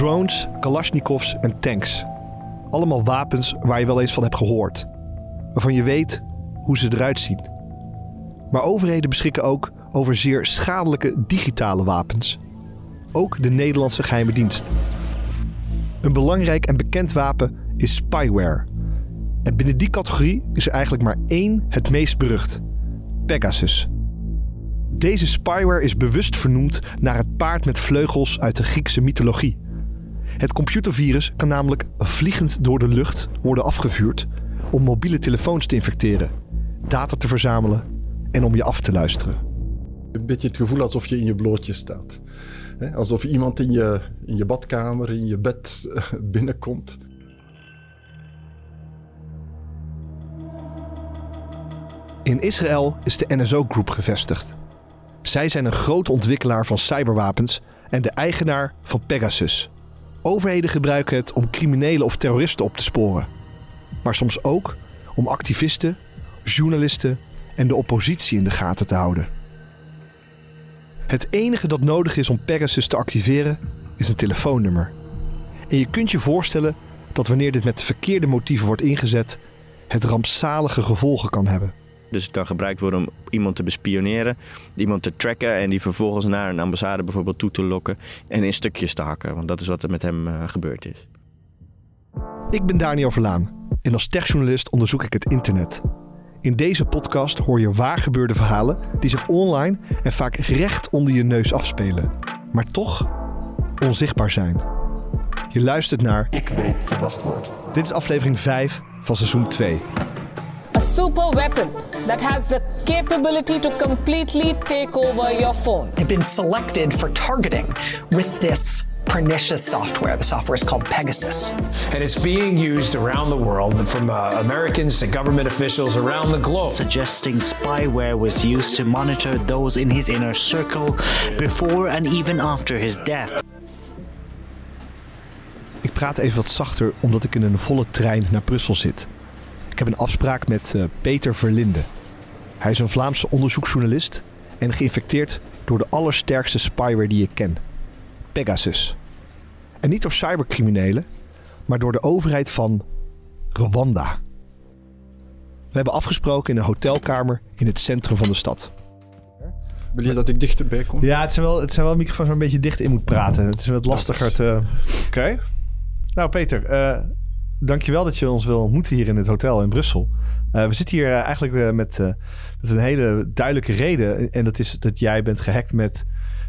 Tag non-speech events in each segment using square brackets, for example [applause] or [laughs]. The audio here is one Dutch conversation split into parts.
Drones, Kalashnikovs en tanks. Allemaal wapens waar je wel eens van hebt gehoord. Waarvan je weet hoe ze eruit zien. Maar overheden beschikken ook over zeer schadelijke digitale wapens. Ook de Nederlandse geheime dienst. Een belangrijk en bekend wapen is spyware. En binnen die categorie is er eigenlijk maar één het meest berucht: Pegasus. Deze spyware is bewust vernoemd naar het paard met vleugels uit de Griekse mythologie. Het computervirus kan namelijk vliegend door de lucht worden afgevuurd om mobiele telefoons te infecteren, data te verzamelen en om je af te luisteren. Een beetje het gevoel alsof je in je blootje staat. Alsof iemand in je, in je badkamer, in je bed eh, binnenkomt. In Israël is de NSO Group gevestigd. Zij zijn een groot ontwikkelaar van cyberwapens en de eigenaar van Pegasus. Overheden gebruiken het om criminelen of terroristen op te sporen. Maar soms ook om activisten, journalisten en de oppositie in de gaten te houden. Het enige dat nodig is om Pegasus te activeren is een telefoonnummer. En je kunt je voorstellen dat wanneer dit met de verkeerde motieven wordt ingezet, het rampzalige gevolgen kan hebben. Dus het kan gebruikt worden om iemand te bespioneren, iemand te tracken en die vervolgens naar een ambassade bijvoorbeeld toe te lokken en in stukjes te hakken. Want dat is wat er met hem uh, gebeurd is. Ik ben Daniel Verlaan en als techjournalist onderzoek ik het internet. In deze podcast hoor je waar gebeurde verhalen die zich online en vaak recht onder je neus afspelen, maar toch onzichtbaar zijn. Je luistert naar Ik weet je wachtwoord. Dit is aflevering 5 van seizoen 2. A super weapon that has the capability to completely take over your phone. They've been selected for targeting with this pernicious software. The software is called Pegasus. and it's being used around the world from uh, Americans to government officials around the globe. suggesting spyware was used to monitor those in his inner circle before and even after his death. Ik praat even wat zachter omdat ik in een volle trein naar Brussel zit. Ik heb een afspraak met eh, Peter Verlinde. Hij is een Vlaamse onderzoeksjournalist en geïnfecteerd door de allersterkste spyware die ik ken: Pegasus. En niet door cybercriminelen, maar door de overheid van Rwanda. We hebben afgesproken in een hotelkamer in het centrum van de stad. Wil je dat ik dichterbij kom? Ja, het zijn wel, het zijn wel microfoons waar een beetje dicht in moet praten. Het is wat lastiger te... Oké. Nou, Peter, eh dankjewel dat je ons wil ontmoeten hier in het hotel in Brussel. Eh, we zitten hier eh, eigenlijk eh, met, met een hele duidelijke reden. En dat is dat jij bent gehackt met,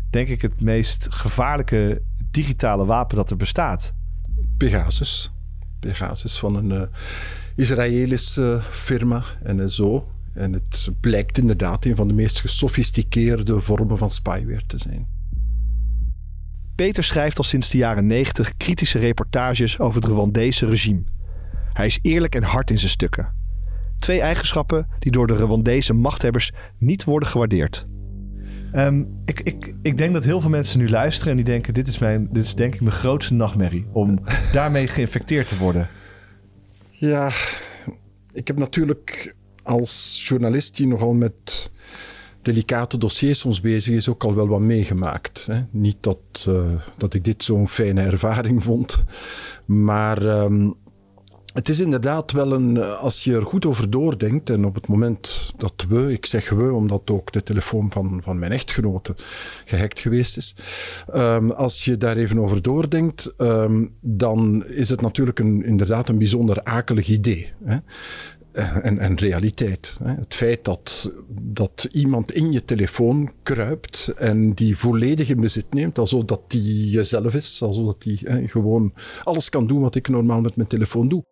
denk ik, het meest gevaarlijke digitale wapen dat er bestaat. Pegasus. Pegasus van een Israëlische firma, NSO. En het blijkt inderdaad een van de meest gesofisticeerde vormen van spyware te zijn. Peter schrijft al sinds de jaren 90 kritische reportages over het Rwandese regime. Hij is eerlijk en hard in zijn stukken. Twee eigenschappen die door de Rwandese machthebbers niet worden gewaardeerd. Ehm, ik, ik, ik denk dat heel veel mensen nu luisteren en die denken: dit is, mijn, dit is denk ik mijn grootste nachtmerrie. Om [laughs] daarmee geïnfecteerd te worden. Ja, ik heb natuurlijk als journalist die nogal met delicate dossiers soms bezig is, ook al wel wat meegemaakt. Hè. Niet dat, eh, dat ik dit zo'n fijne ervaring [laughs] vond, maar ehm, het is inderdaad wel een, eh, als je er goed over doordenkt, en op het moment dat we, ik zeg we, omdat ook de telefoon van, van mijn echtgenote gehackt geweest is, ehm, als je daar even over doordenkt, ehm, dan is het natuurlijk een, inderdaad een bijzonder akelig idee. Hè? Eh, En, realiteit. Het feit dat, dat iemand in je telefoon kruipt en die volledig in bezit neemt, alsof dat die jezelf is, alsof dat die gewoon alles kan doen wat ik normaal met mijn telefoon doe.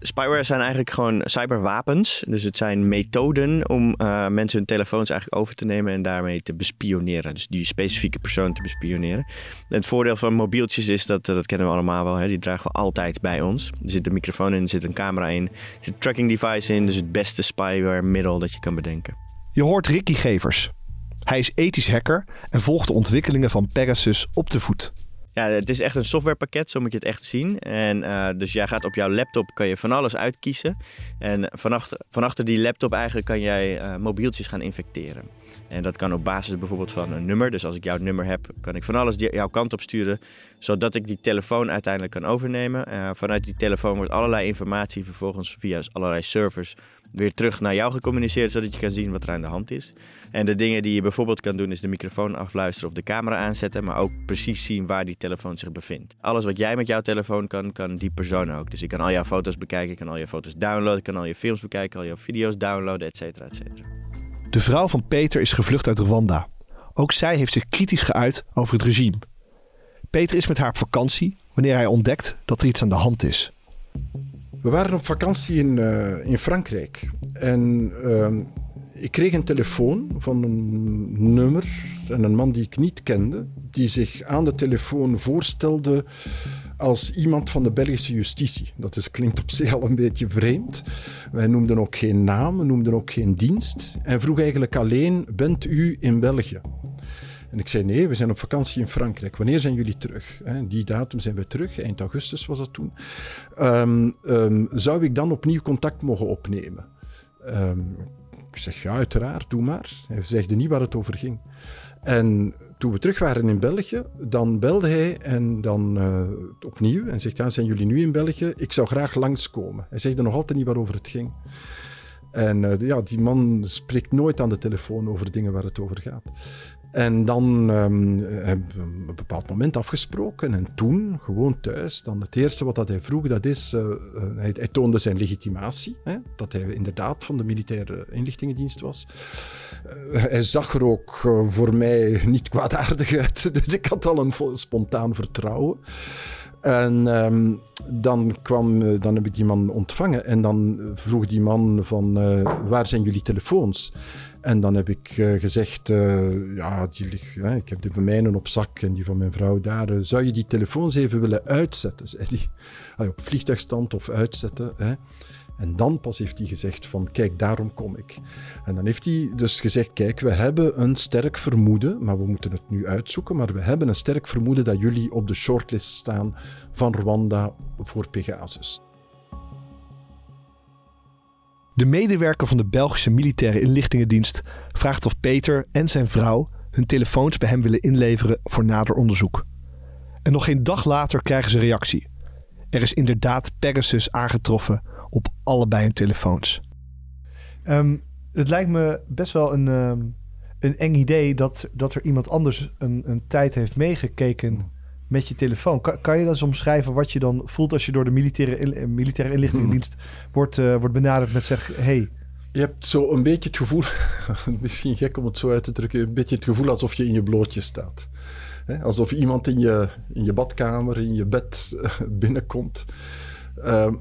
Spyware zijn eigenlijk gewoon cyberwapens. Dus het zijn methoden om eh, mensen hun telefoons eigenlijk over te nemen en daarmee te bespioneren. Dus die specifieke persoon te bespioneren. En het voordeel van mobieltjes is dat, dat kennen we allemaal wel, hè, die dragen we altijd bij ons. Er zit een microfoon in, er zit een camera in, er zit een tracking device in. Dus het beste spyware middel dat je kan bedenken. Je hoort Ricky Gevers. Hij is ethisch hacker en volgt de ontwikkelingen van Pegasus op de voet. Ja, het is echt een softwarepakket, zo moet je het echt zien. En uh, dus jij gaat op jouw laptop kan je van alles uitkiezen. En vanachter, vanachter die laptop eigenlijk kan jij uh, mobieltjes gaan infecteren. En dat kan op basis bijvoorbeeld van een nummer. Dus als ik jouw nummer heb, kan ik van alles jouw kant op sturen. Zodat ik die telefoon uiteindelijk kan overnemen. Uh, vanuit die telefoon wordt allerlei informatie vervolgens via allerlei servers weer terug naar jou gecommuniceerd. Zodat je kan zien wat er aan de hand is. En de dingen die je bijvoorbeeld kan doen is de microfoon afluisteren of de camera aanzetten. Maar ook precies zien waar die telefoon zich bevindt. Alles wat jij met jouw telefoon kan, kan die persoon ook. Dus ik kan al jouw foto's bekijken, ik kan al je foto's downloaden, ik kan al je films bekijken, al je video's downloaden, et cetera, et cetera. De vrouw van Peter is gevlucht uit Rwanda. Ook zij heeft zich kritisch geuit over het regime. Peter is met haar op vakantie wanneer hij ontdekt dat er iets aan de hand is. We waren op vakantie in, uh, in Frankrijk. En uh, ik kreeg een telefoon van een nummer en een man die ik niet kende, die zich aan de telefoon voorstelde als iemand van de Belgische justitie. Dat is, klinkt op zich al een beetje vreemd. Wij noemden ook geen naam, noemden ook geen dienst. En vroeg eigenlijk alleen, bent u in België? En ik zei, nee, we zijn op vakantie in Frankrijk. Wanneer zijn jullie terug? Die datum zijn we terug, eind augustus was dat toen. Um, um, zou ik dan opnieuw contact mogen opnemen? Um, ik zeg, ja, uiteraard, doe maar. Hij zegde niet waar het over ging. En toen we terug waren in België, dan belde hij en dan uh, opnieuw en zegt, ja, zijn jullie nu in België? Ik zou graag langskomen. Hij zegde nog altijd niet waarover het ging. En uh, ja, die man spreekt nooit aan de telefoon over dingen waar het over gaat. En dan um, hebben we een bepaald moment afgesproken. En toen, gewoon thuis, dan het eerste wat dat hij vroeg, dat is, uh, hij, hij, toonde zijn legitimatie. Hè, dat hij inderdaad van de militaire inlichtingendienst was. Uh, hij zag er ook voor mij niet kwaadaardig uit. [laughs] Dus ik had al een spontaan vertrouwen. En um, dan, kwam, dan heb ik die man ontvangen. En dan vroeg die man van, waar zijn jullie telefoons? En dan heb ik uh, gezegd, uh, ja, die ligt, hè, ik heb de van mijnen op zak en die van mijn vrouw daar. Uh, zou je die telefoons even willen uitzetten? [laughs] Zei die, op vliegtuigstand of uitzetten. Hè. En dan pas heeft hij gezegd van, kijk, daarom kom ik. En dan heeft hij dus gezegd, kijk, we hebben een sterk vermoeden, maar we moeten het nu uitzoeken, maar we hebben een sterk vermoeden dat jullie op de shortlist staan van Rwanda voor Pegasus. De medewerker van de Belgische militaire inlichtingendienst vraagt of Peter en zijn vrouw hun telefoons bij hem willen inleveren voor nader onderzoek. En nog geen dag later krijgen ze reactie. Er is inderdaad Pegasus aangetroffen op allebei hun telefoons. Um, het lijkt me best wel een, um, een eng idee dat, dat er iemand anders een, een tijd heeft meegekeken met je telefoon. Kan, kan je dan eens omschrijven wat je dan voelt als je door de militaire, in, militaire inlichtingendienst hmm. wordt, uh, wordt benaderd met zeg, hey. Je hebt zo een beetje het gevoel, [laughs] misschien gek om het zo uit te drukken, een beetje het gevoel alsof je in je blootje staat. alsof iemand in je, in je badkamer, in je bed [laughs] binnenkomt. Um,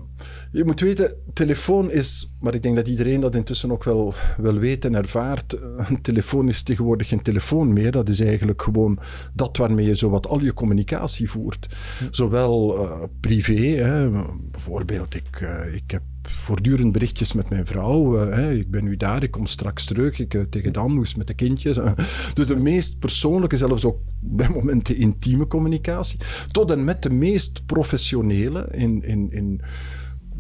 je moet weten, telefoon is, maar ik denk dat iedereen dat intussen ook wel, wel weet en ervaart. Een telefoon is tegenwoordig geen telefoon meer. Dat is eigenlijk gewoon dat waarmee je zowat al je communicatie voert. Zowel uh, privé, hè, bijvoorbeeld, ik, uh, ik heb voortdurend berichtjes met mijn vrouw. Uh, ik ben nu daar, ik kom straks terug. Ik, uh, tegen dan, hoe is met de kindjes? Uh, dus de meest persoonlijke, zelfs ook bij momenten intieme communicatie. Tot en met de meest professionele in, in, in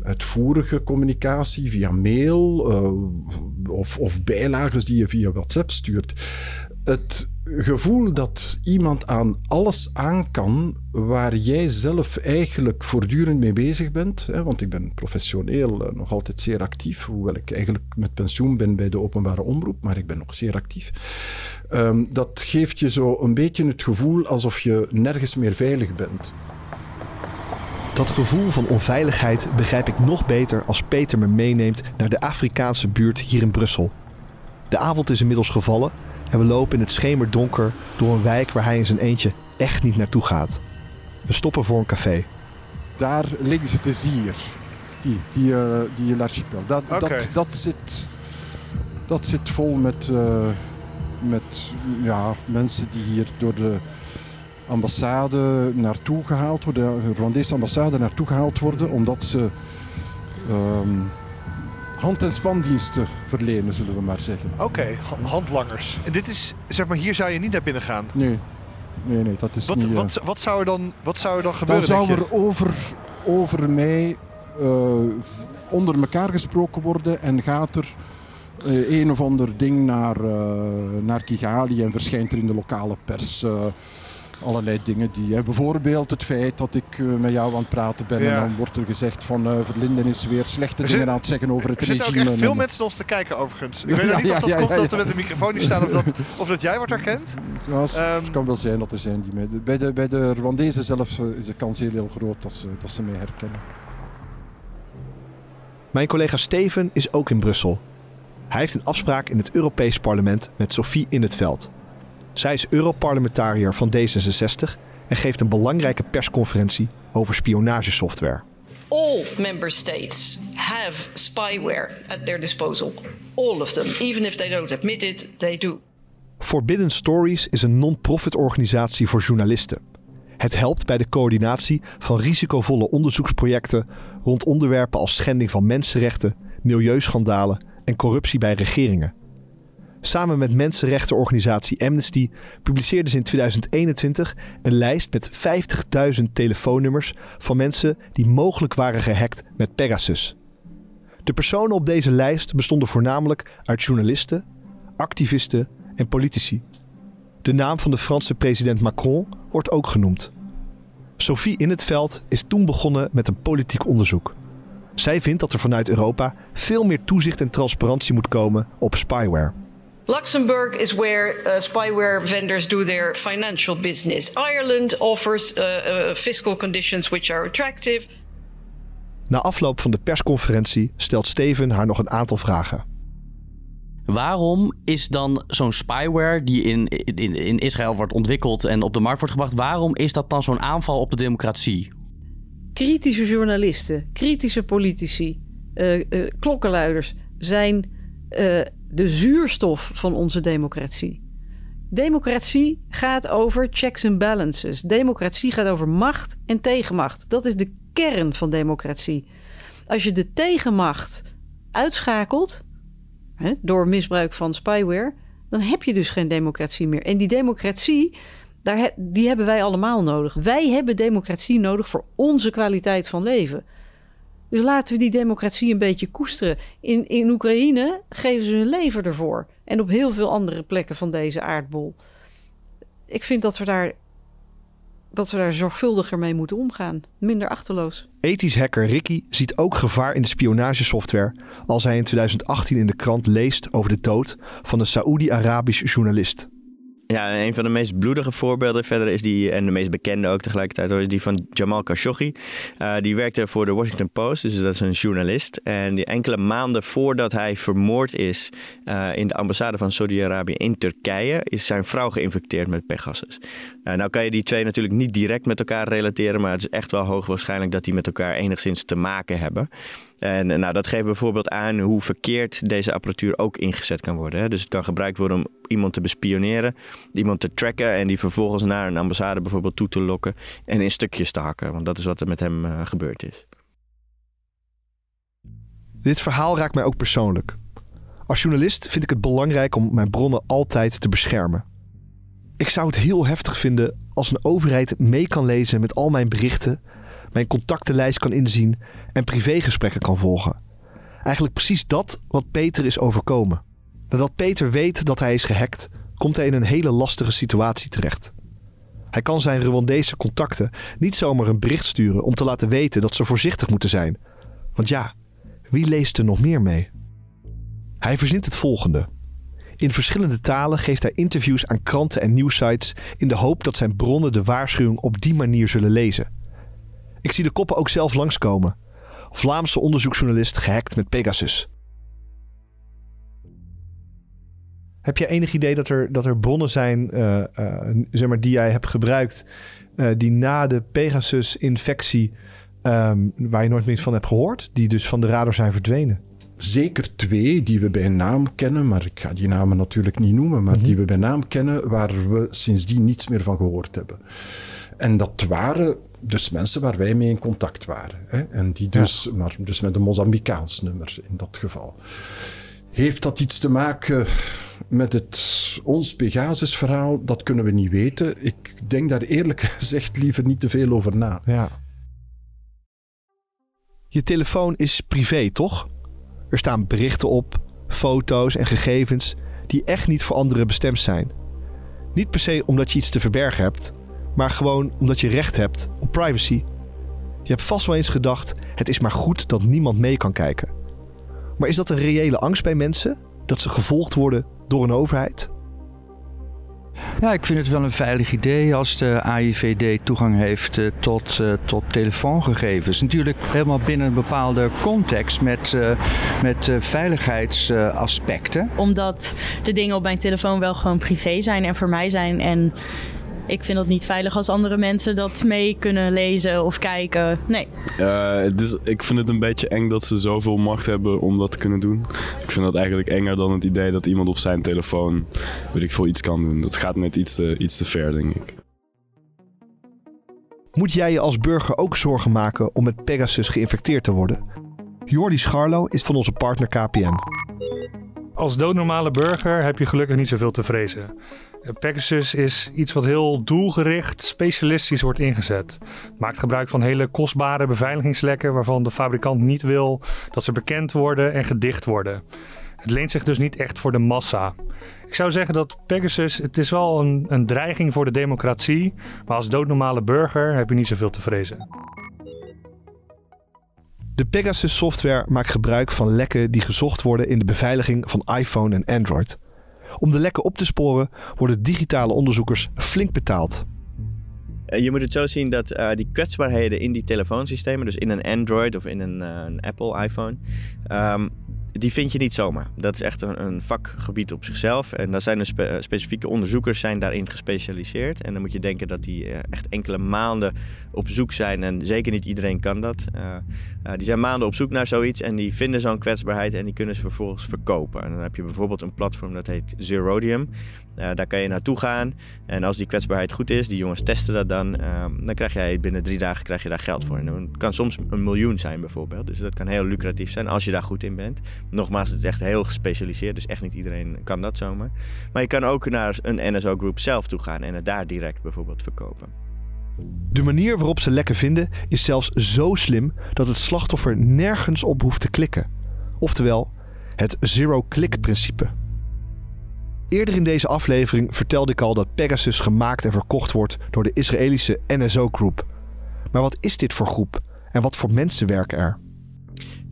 uitvoerige communicatie via mail of, of bijlagers die je via WhatsApp stuurt. Het gevoel dat iemand aan alles aan kan waar jij zelf eigenlijk voortdurend mee bezig bent. Hè, want ik ben professioneel nog altijd zeer actief, hoewel ik eigenlijk met pensioen ben bij de openbare omroep, maar ik ben nog zeer actief. Um, dat geeft je zo een beetje het gevoel alsof je nergens meer veilig bent. Dat gevoel van onveiligheid begrijp ik nog beter als Peter me meeneemt naar de Afrikaanse buurt hier in Brussel. De avond is inmiddels gevallen en we lopen in het schemerdonker door een wijk waar hij in zijn eentje echt niet naartoe gaat. We stoppen voor een café. Daar links het is hier. Die, die, uh, die l'archipel. Dat, okay. dat, dat, zit, dat zit vol met, uh, met ja, mensen die hier door de ambassade naartoe gehaald worden, de Rwandese ambassade naartoe gehaald worden, omdat ze um, hand- en spandiensten verlenen, zullen we maar zeggen. Oké, okay, handlangers. En dit is, zeg maar, hier zou je niet naar binnen gaan? Nee. nee, nee, dat is Wat, niet... eh, wat, wat, zou er dan, wat zou er dan dan gebeuren? zou denk je? er over, over mij eh, onder elkaar gesproken worden en gaat er eh, een of ander ding naar, naar Kigali en verschijnt er in de lokale pers allerlei dingen die... hè, bijvoorbeeld het feit dat ik eh, met jou aan het praten ben Ja. en dan wordt er gezegd van eh, Verlinden is weer slechte Er dingen zit- aan het zeggen over het Er zitten ook regime. echt veel en- mensen naar ons te kijken overigens. Ik weet niet ja, of dat ja, komt ja, dat we met de microfoon hier staan of dat, [laughs] of dat jij wordt herkend. Ja, het Ehm, kan wel zijn dat er zijn die mij... Bij de, bij de Rwandezen zelf eh, is de kans heel, heel groot dat ze, dat ze mij herkennen. Mijn collega Steven is ook in Brussel. Hij heeft een afspraak in het Europees Parlement met Sophie in het veld. Zij is Europarlementariër van D66 en geeft een belangrijke persconferentie over spionagesoftware. all member states have spyware at their disposal. All of them. Even if they don't admit it, they do. Forbidden Stories is een non-profit organisatie voor journalisten. Het helpt bij de coördinatie van risicovolle onderzoeksprojecten rond onderwerpen als schending van mensenrechten, milieuschandalen en corruptie bij regeringen. Samen met mensenrechtenorganisatie Amnesty publiceerden ze in 2021 een lijst met 50.000 telefoonnummers van mensen die mogelijk waren gehackt met Pegasus. De personen op deze lijst bestonden voornamelijk uit journalisten, activisten en politici. De naam van de Franse president Macron wordt ook genoemd. Sophie in het veld is toen begonnen met een politiek onderzoek. Zij vindt dat er vanuit Europa veel meer toezicht en transparantie moet komen op spyware. Luxembourg is where uh, spyware vendors do their financial business. Ireland offers uh, uh, fiscal conditions which are attractive. Na afloop van de persconferentie stelt Steven haar nog een aantal vragen. Waarom is dan zo'n spyware die in, in, in Israël wordt ontwikkeld en op de markt wordt gebracht, waarom is dat dan zo'n aanval op de democratie? Kritische journalisten, kritische politici, eh, eh, klokkenluiders zijn eh, de zuurstof van onze democratie. Democratie gaat over checks and balances. Democratie gaat over macht en tegenmacht. Dat is de kern van democratie. Als je de tegenmacht uitschakelt hè, door misbruik van spyware, dan heb je dus geen democratie meer. En die democratie, daar die hebben wij allemaal nodig. Wij hebben democratie nodig voor onze kwaliteit van leven. Dus laten we die democratie een beetje koesteren. In, in Oekraïne geven ze hun leven ervoor. En op heel veel andere plekken van deze aardbol. Ik vind dat we daar, dat we daar zorgvuldiger mee moeten omgaan. Minder achterloos. Ethisch hacker Ricky ziet ook gevaar in de spionagesoftware als hij in 2018 in de krant leest over de dood van een Saoedi-Arabisch journalist. Ja, een van de meest bloedige voorbeelden verder is die, en de meest bekende ook tegelijkertijd, hoor, die van Jamal Khashoggi. Eh, die werkte voor de Washington Post, dus dat is een journalist. En die enkele maanden voordat hij vermoord is eh, in de ambassade van Saudi-Arabië in Turkije, is zijn vrouw geïnfecteerd met Pegasus. Eh, nou kan je die twee natuurlijk niet direct met elkaar relateren, maar het is echt wel hoogwaarschijnlijk dat die met elkaar enigszins te maken hebben. En eh, nou, dat geeft bijvoorbeeld aan hoe verkeerd deze apparatuur ook ingezet kan worden. Hè. Dus het kan gebruikt worden om iemand te bespioneren, iemand te tracken en die vervolgens naar een ambassade bijvoorbeeld toe te lokken en in stukjes te hakken. Want dat is wat er met hem eh, gebeurd is. Dit verhaal raakt mij ook persoonlijk. Als journalist vind ik het belangrijk om mijn bronnen altijd te beschermen. Ik zou het heel heftig vinden als een overheid mee kan lezen met al mijn berichten, mijn contactenlijst kan inzien en privégesprekken kan volgen. Eigenlijk precies dat wat Peter is overkomen. Nadat Peter weet dat hij is gehackt, komt hij in een hele lastige situatie terecht. Hij kan zijn Rwandese contacten niet zomaar een bericht sturen om te laten weten dat ze voorzichtig moeten zijn. Want ja, wie leest er nog meer mee? Hij verzint het volgende. In verschillende talen geeft hij interviews aan kranten en nieuwsites in de hoop dat zijn bronnen de waarschuwing op die manier zullen lezen. Ik zie de koppen ook zelf langskomen. Vlaamse onderzoeksjournalist gehackt met Pegasus. Heb je enig idee dat er, dat er bronnen zijn eh, eh, zeg maar, die jij hebt gebruikt... eh, die na de Pegasus-infectie, ehm, waar je nooit meer van hebt gehoord... die dus van de radar zijn verdwenen? Zeker twee die we bij naam kennen, maar ik ga die namen natuurlijk niet noemen, maar die we bij naam kennen, waar we sindsdien niets meer van gehoord hebben. En dat waren dus mensen waar wij mee in contact waren. Hè? En die dus, maar dus met een Mozambicaans nummer in dat geval. Heeft dat iets te maken? met het ons Pegasus-verhaal, dat kunnen we niet weten. Ik denk daar eerlijk [laughs] gezegd liever niet te veel over na. Ja. Je telefoon is privé, toch? Er staan berichten op, foto's en gegevens die echt niet voor anderen bestemd zijn. Niet per se omdat je iets te verbergen hebt, maar gewoon omdat je recht hebt op privacy. Je hebt vast wel eens gedacht: het is maar goed dat niemand mee kan kijken. Maar is dat een reële angst bij mensen? Dat ze gevolgd worden door een overheid? Ja, ik vind het wel een veilig idee als de AIVD toegang heeft uh, tot, uh, tot telefoongegevens. Natuurlijk helemaal binnen een bepaalde context met, uh, met veiligheidsaspecten. Omdat de dingen op mijn telefoon wel gewoon privé zijn en voor mij zijn. En ik vind het niet veilig als andere mensen dat mee kunnen lezen of kijken. Nee. Uh, het is, ik vind het een beetje eng dat ze zoveel macht hebben om dat te kunnen doen. Ik vind dat eigenlijk enger dan het idee dat iemand op zijn telefoon, weet ik veel, iets kan doen. Dat gaat net iets te, iets te ver, denk ik. Moet jij je als burger ook zorgen maken om met Pegasus geïnfecteerd te worden? Jordi Scharlo is van onze partner KPN. Als doodnormale burger heb je gelukkig niet zoveel te vrezen. Pegasus is iets wat heel doelgericht, specialistisch wordt ingezet. Het maakt gebruik van hele kostbare beveiligingslekken waarvan de fabrikant niet wil dat ze bekend worden en gedicht worden. Het leent zich dus niet echt voor de massa. Ik zou zeggen dat Pegasus, het is wel een, een dreiging voor de democratie, maar als doodnormale burger heb je niet zoveel te vrezen. De Pegasus software maakt gebruik van lekken die gezocht worden in de beveiliging van iPhone en Android. Om de lekken op te sporen worden digitale onderzoekers flink betaald. Eh, je moet het zo zien dat uh, die kwetsbaarheden in die telefoonsystemen, dus in een Android of in een, uh, een Apple iPhone, um, die vind je niet zomaar. Dat is echt een, een vakgebied op zichzelf. En daar zijn spe specifieke onderzoekers zijn daarin gespecialiseerd. En dan moet je denken dat die echt enkele maanden op zoek zijn. En zeker niet iedereen kan dat. Uh, die zijn maanden op zoek naar zoiets en die vinden zo'n kwetsbaarheid en die kunnen ze vervolgens verkopen. En dan heb je bijvoorbeeld een platform dat heet Zerodium. Uh, daar kan je naartoe gaan en als die kwetsbaarheid goed is, die jongens testen dat dan, ehm, dan krijg jij binnen drie dagen krijg je daar geld voor. En het kan soms een miljoen zijn bijvoorbeeld, dus dat kan heel lucratief zijn als je daar goed in bent. Nogmaals, het is echt heel gespecialiseerd, dus echt niet iedereen kan dat zomaar. Maar je kan ook naar een NSO-groep zelf toe gaan en het daar direct bijvoorbeeld verkopen. De manier waarop ze lekken vinden is zelfs zo slim dat het slachtoffer nergens op hoeft te klikken. Oftewel, het zero-click-principe. Eerder in deze aflevering vertelde ik al dat Pegasus gemaakt en verkocht wordt door de Israëlische NSO Group. Maar wat is dit voor groep en wat voor mensen werken er?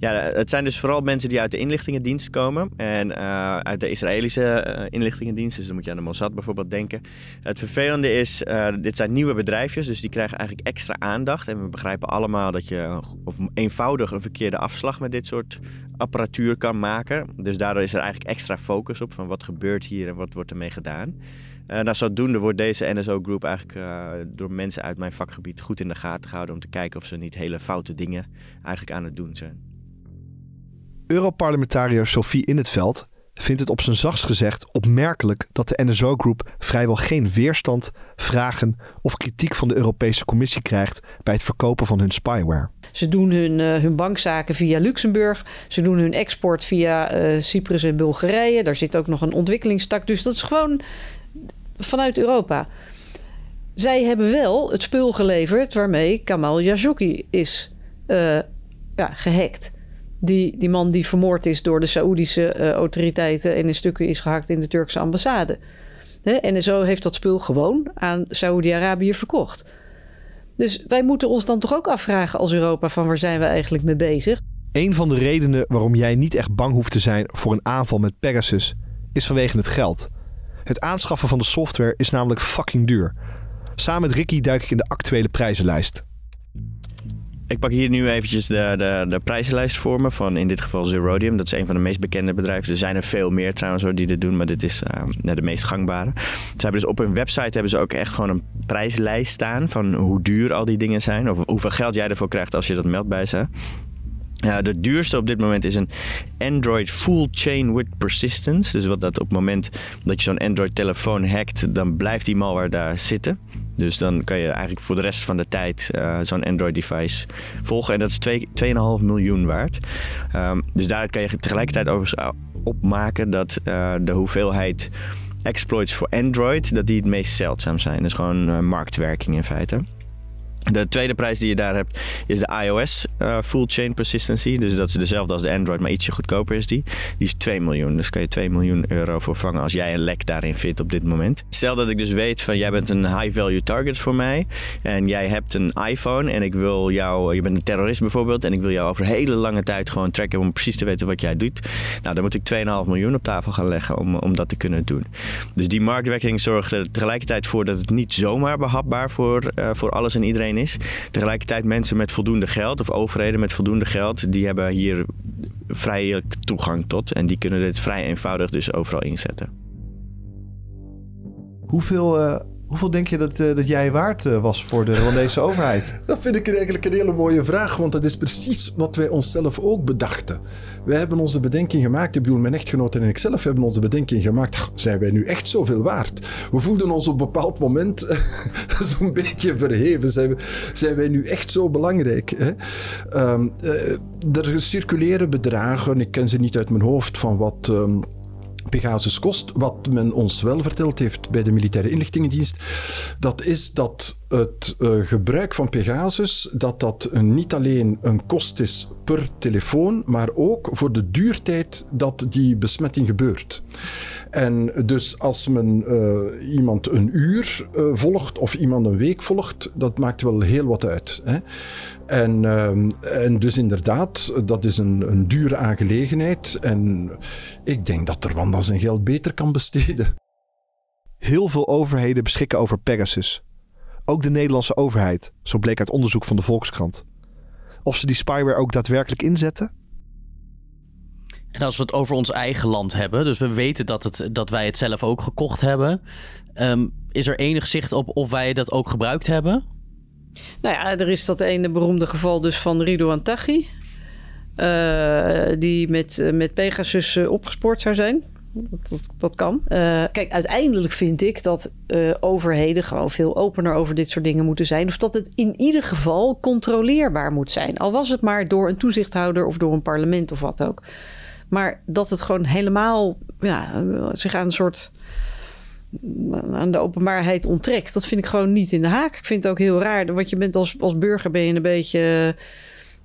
Ja, het zijn dus vooral mensen die uit de inlichtingendienst komen. En uh, uit de Israëlische uh, inlichtingendienst. Dus dan moet je aan de Mossad bijvoorbeeld denken. Het vervelende is, uh, dit zijn nieuwe bedrijfjes. Dus die krijgen eigenlijk extra aandacht. En we begrijpen allemaal dat je of eenvoudig een verkeerde afslag met dit soort apparatuur kan maken. Dus daardoor is er eigenlijk extra focus op van wat gebeurt hier en wat wordt ermee gedaan. Uh, nou, zodoende wordt deze NSO-groep eigenlijk door mensen uit mijn vakgebied goed in de gaten gehouden om te kijken of ze niet hele foute dingen eigenlijk aan het doen zijn. Europarlementariër Sophie In het Veld vindt het op zijn zachtst gezegd opmerkelijk dat de NSO Group vrijwel geen weerstand, vragen of kritiek van de Europese Commissie krijgt bij het verkopen van hun spyware. Ze doen hun, uh, hun bankzaken via Luxemburg. Ze doen hun export via uh, Cyprus en Bulgarije. Daar zit ook nog een ontwikkelingstak. Dus dat is gewoon vanuit Europa. Zij hebben wel het spul geleverd waarmee Kamal Khashoggi is uh, ja, gehackt. Die, die man die vermoord is door de Saoedische uh, autoriteiten en in stukken is gehakt in de Turkse ambassade. En zo heeft dat spul gewoon aan Saoedi-Arabië verkocht. Dus wij moeten ons dan toch ook afvragen als Europa van waar zijn we eigenlijk mee bezig? Een van de redenen waarom jij niet echt bang hoeft te zijn voor een aanval met Pegasus is vanwege het geld. Het aanschaffen van de software is namelijk fucking duur. Samen met Ricky duik ik in de actuele prijzenlijst. Ik pak hier nu eventjes de, de, de prijzenlijst voor me van in dit geval Zerodium. Dat is een van de meest bekende bedrijven. Er zijn er veel meer trouwens die dit doen, maar dit is uh, de meest gangbare. Ze hebben dus op hun website hebben ze ook echt gewoon een prijslijst staan van hoe duur al die dingen zijn. Of hoeveel geld jij ervoor krijgt als je dat meldt bij ze. Ja, de duurste op dit moment is een Android Full Chain with Persistence. Dus wat dat op het moment dat je zo'n Android telefoon hackt, dan blijft die malware daar zitten. Dus dan kan je eigenlijk voor de rest van de tijd uh, zo'n Android device volgen. En dat is 2,5 miljoen waard. Um, dus daaruit kan je tegelijkertijd overigens opmaken dat uh, de hoeveelheid exploits voor Android, dat die het meest zeldzaam zijn. Is gewoon marktwerking in feite. De tweede prijs die je daar hebt is de iOS uh, Full Chain Persistency. Dus dat is dezelfde als de Android, maar ietsje goedkoper is die. Die is 2 miljoen. Dus kan je 2 miljoen euro voor vangen als jij een lek daarin vindt op dit moment. Stel dat ik dus weet van jij bent een high value target voor mij. En jij hebt een iPhone en ik wil jou, je bent een terrorist bijvoorbeeld. En ik wil jou over hele lange tijd gewoon tracken om precies te weten wat jij doet. Nou, dan moet ik 2,5 miljoen op tafel gaan leggen om, om dat te kunnen doen. Dus die marktwerking zorgt er tegelijkertijd voor dat het niet zomaar behapbaar voor, uh, voor alles en iedereen is. Tegelijkertijd mensen met voldoende geld of overheden met voldoende geld, die hebben hier vrij toegang tot. En die kunnen dit vrij eenvoudig dus overal inzetten. Hoeveel, uh, hoeveel denk je dat, uh, dat jij waard uh, was voor de Rwandese overheid? [laughs] Dat vind ik eigenlijk een hele mooie vraag, want dat is precies wat wij onszelf ook bedachten. Wij hebben onze bedenking gemaakt, ik bedoel mijn echtgenoten en ikzelf hebben onze bedenking gemaakt. Zijn wij nu echt zoveel waard? We voelden ons op een bepaald moment [laughs] zo'n beetje verheven. Zijn, wij nu echt zo belangrijk? Hè? Um, er circuleren bedragen, ik ken ze niet uit mijn hoofd, van wat... Um, Pegasus kost. Wat men ons wel verteld heeft bij de militaire inlichtingendienst, dat is dat het uh, gebruik van Pegasus, dat dat een, niet alleen een kost is per telefoon, maar ook voor de duurtijd dat die besmetting gebeurt. En dus als men uh, iemand een uur uh, volgt of iemand een week volgt, dat maakt wel heel wat uit. Hè? En, uh, en dus inderdaad, dat is een, een dure aangelegenheid. En ik denk dat Rwanda zijn geld beter kan besteden. Heel veel overheden beschikken over Pegasus. Ook de Nederlandse overheid, zo bleek uit onderzoek van de Volkskrant. Of ze die spyware ook daadwerkelijk inzetten? En als we het over ons eigen land hebben, dus we weten dat, het, dat wij het zelf ook gekocht hebben. Um, is er enig zicht op of wij dat ook gebruikt hebben? Nou ja, er is dat ene beroemde geval dus van Ridouan Taghi. Uh, die met, met Pegasus uh, opgespoord zou zijn. Dat, dat, dat kan. Uh, kijk, uiteindelijk vind ik dat overheden gewoon veel opener over dit soort dingen moeten zijn. Of dat het in ieder geval controleerbaar moet zijn. Al was het maar door een toezichthouder of door een parlement of wat ook. Maar dat het gewoon helemaal ja, zich aan een soort aan de openbaarheid onttrekt. Dat vind ik gewoon niet in de haak. Ik vind het ook heel raar. Want je bent als, als burger ben je een beetje,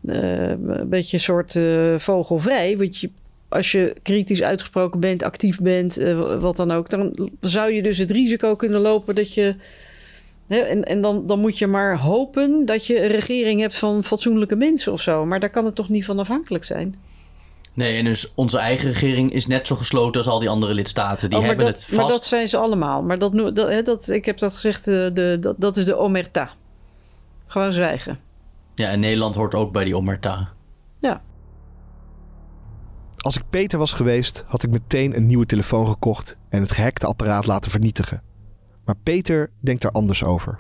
uh, een beetje soort uh, vogelvrij. Want je, als je kritisch uitgesproken bent, actief bent, uh, wat dan ook, dan zou je dus het risico kunnen lopen dat je. Hè, en en dan, dan moet je maar hopen dat je een regering hebt van fatsoenlijke mensen of zo. Maar daar kan het toch niet van afhankelijk zijn? Nee, en dus onze eigen regering is net zo gesloten als al die andere lidstaten. Die oh, hebben dat, het vast. Maar dat zijn ze allemaal. Maar dat, dat, dat, ik heb dat gezegd, de, de, dat, dat is de omerta. Gewoon zwijgen. Ja, en Nederland hoort ook bij die omerta. Ja. Als ik Peter was geweest, had ik meteen een nieuwe telefoon gekocht en het gehackte apparaat laten vernietigen. Maar Peter denkt er anders over.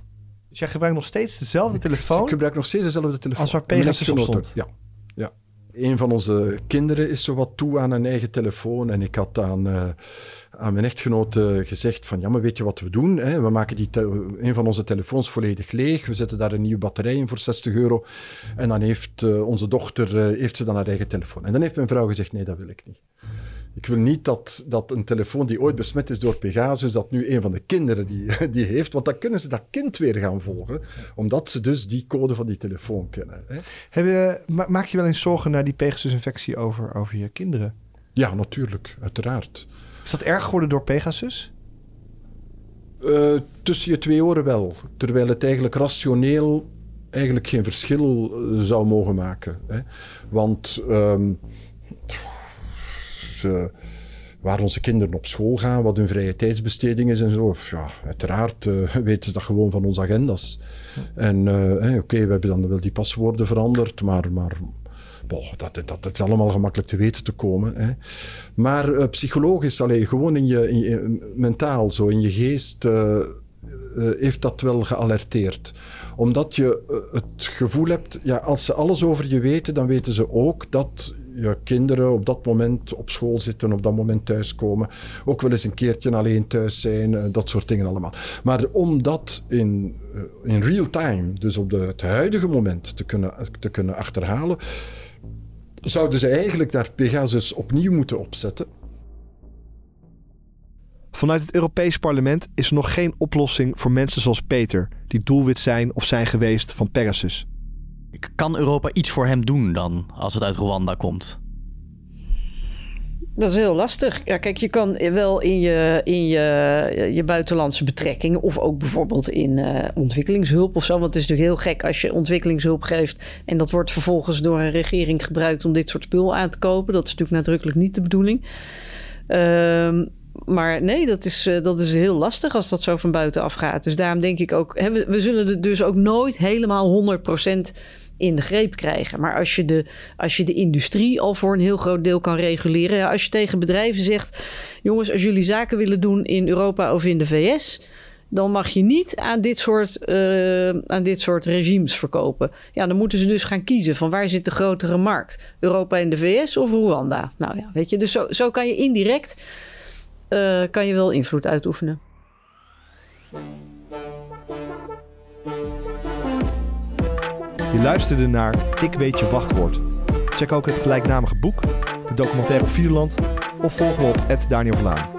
Dus jij gebruikt nog steeds dezelfde telefoon? Ik gebruik nog steeds dezelfde telefoon. Als waar Pegasus op stond? Ja. Een van onze kinderen is zo wat toe aan een eigen telefoon. En ik had aan, uh, aan mijn echtgenoot uh, gezegd van... Ja, maar weet je wat we doen? Hè? We maken die een van onze telefoons volledig leeg. We zetten daar een nieuwe batterij in voor 60 euro. En dan heeft uh, onze dochter heeft ze dan haar eigen telefoon. En dan heeft mijn vrouw gezegd, nee, dat wil ik niet. Ik wil niet dat, dat een telefoon die ooit besmet is door Pegasus, dat nu een van de kinderen die, [laughs] die heeft. Want dan kunnen ze dat kind weer gaan volgen, omdat ze dus die code van die telefoon kennen. Hè. Heb je, maak je wel eens zorgen naar die Pegasus-infectie over, over je kinderen? Ja, natuurlijk, uiteraard. Is dat erg geworden door Pegasus? Uh, tussen je twee oren wel. Terwijl het eigenlijk rationeel eigenlijk geen verschil zou mogen maken. Hè. Want... Um, uh, waar onze kinderen op school gaan, wat hun vrije tijdsbesteding is en zo. Ja, uiteraard uh, [laughs] weten ze dat gewoon van onze agendas. En uh, oké, we hebben dan wel die paswoorden veranderd, maar, maar dat, dat, dat is allemaal gemakkelijk te weten te komen. Hè. Maar psychologisch, allee, gewoon in je, in mentaal, zo in je geest, heeft dat wel gealerteerd omdat je het gevoel hebt, ja, als ze alles over je weten, dan weten ze ook dat je kinderen op dat moment op school zitten, op dat moment thuiskomen. Ook wel eens een keertje alleen thuis zijn, eh, dat soort dingen allemaal. Maar om dat in, eh, in real time, dus op de, het huidige moment, te kunnen, te kunnen achterhalen, zouden ze eigenlijk daar Pegasus opnieuw moeten opzetten. Vanuit het Europees Parlement is er nog geen oplossing voor mensen zoals Peter, die doelwit zijn of zijn geweest van Pegasus. Kan Europa iets voor hem doen dan, als het uit Rwanda komt? Dat is heel lastig. Ja, kijk, je kan wel in je, in je, je buitenlandse betrekkingen... of ook bijvoorbeeld in eh, ontwikkelingshulp of zo... want het is natuurlijk heel gek als je ontwikkelingshulp geeft... en dat wordt vervolgens door een regering gebruikt... om dit soort spul aan te kopen. Dat is natuurlijk nadrukkelijk niet de bedoeling. Ehm maar nee, dat is, uh, dat is heel lastig als dat zo van buitenaf gaat. Dus daarom denk ik ook, we, we, zullen het dus ook nooit helemaal 100% in de greep krijgen. Maar als je, de, als je de industrie al voor een heel groot deel kan reguleren. Als je tegen bedrijven zegt: jongens, als jullie zaken willen doen in Europa of in de VS. Dan mag je niet aan dit, soort, uh, aan dit soort regimes verkopen. Ja, dan moeten ze dus gaan kiezen van waar zit de grotere markt? Europa en de VS of Rwanda? Nou ja, weet je, dus zo, zo kan je indirect uh, kan je wel invloed uitoefenen. Je luisterde naar Ik weet je wachtwoord. Check ook het gelijknamige boek, de documentaire op Videoland of volg me op Daniel Vlaan.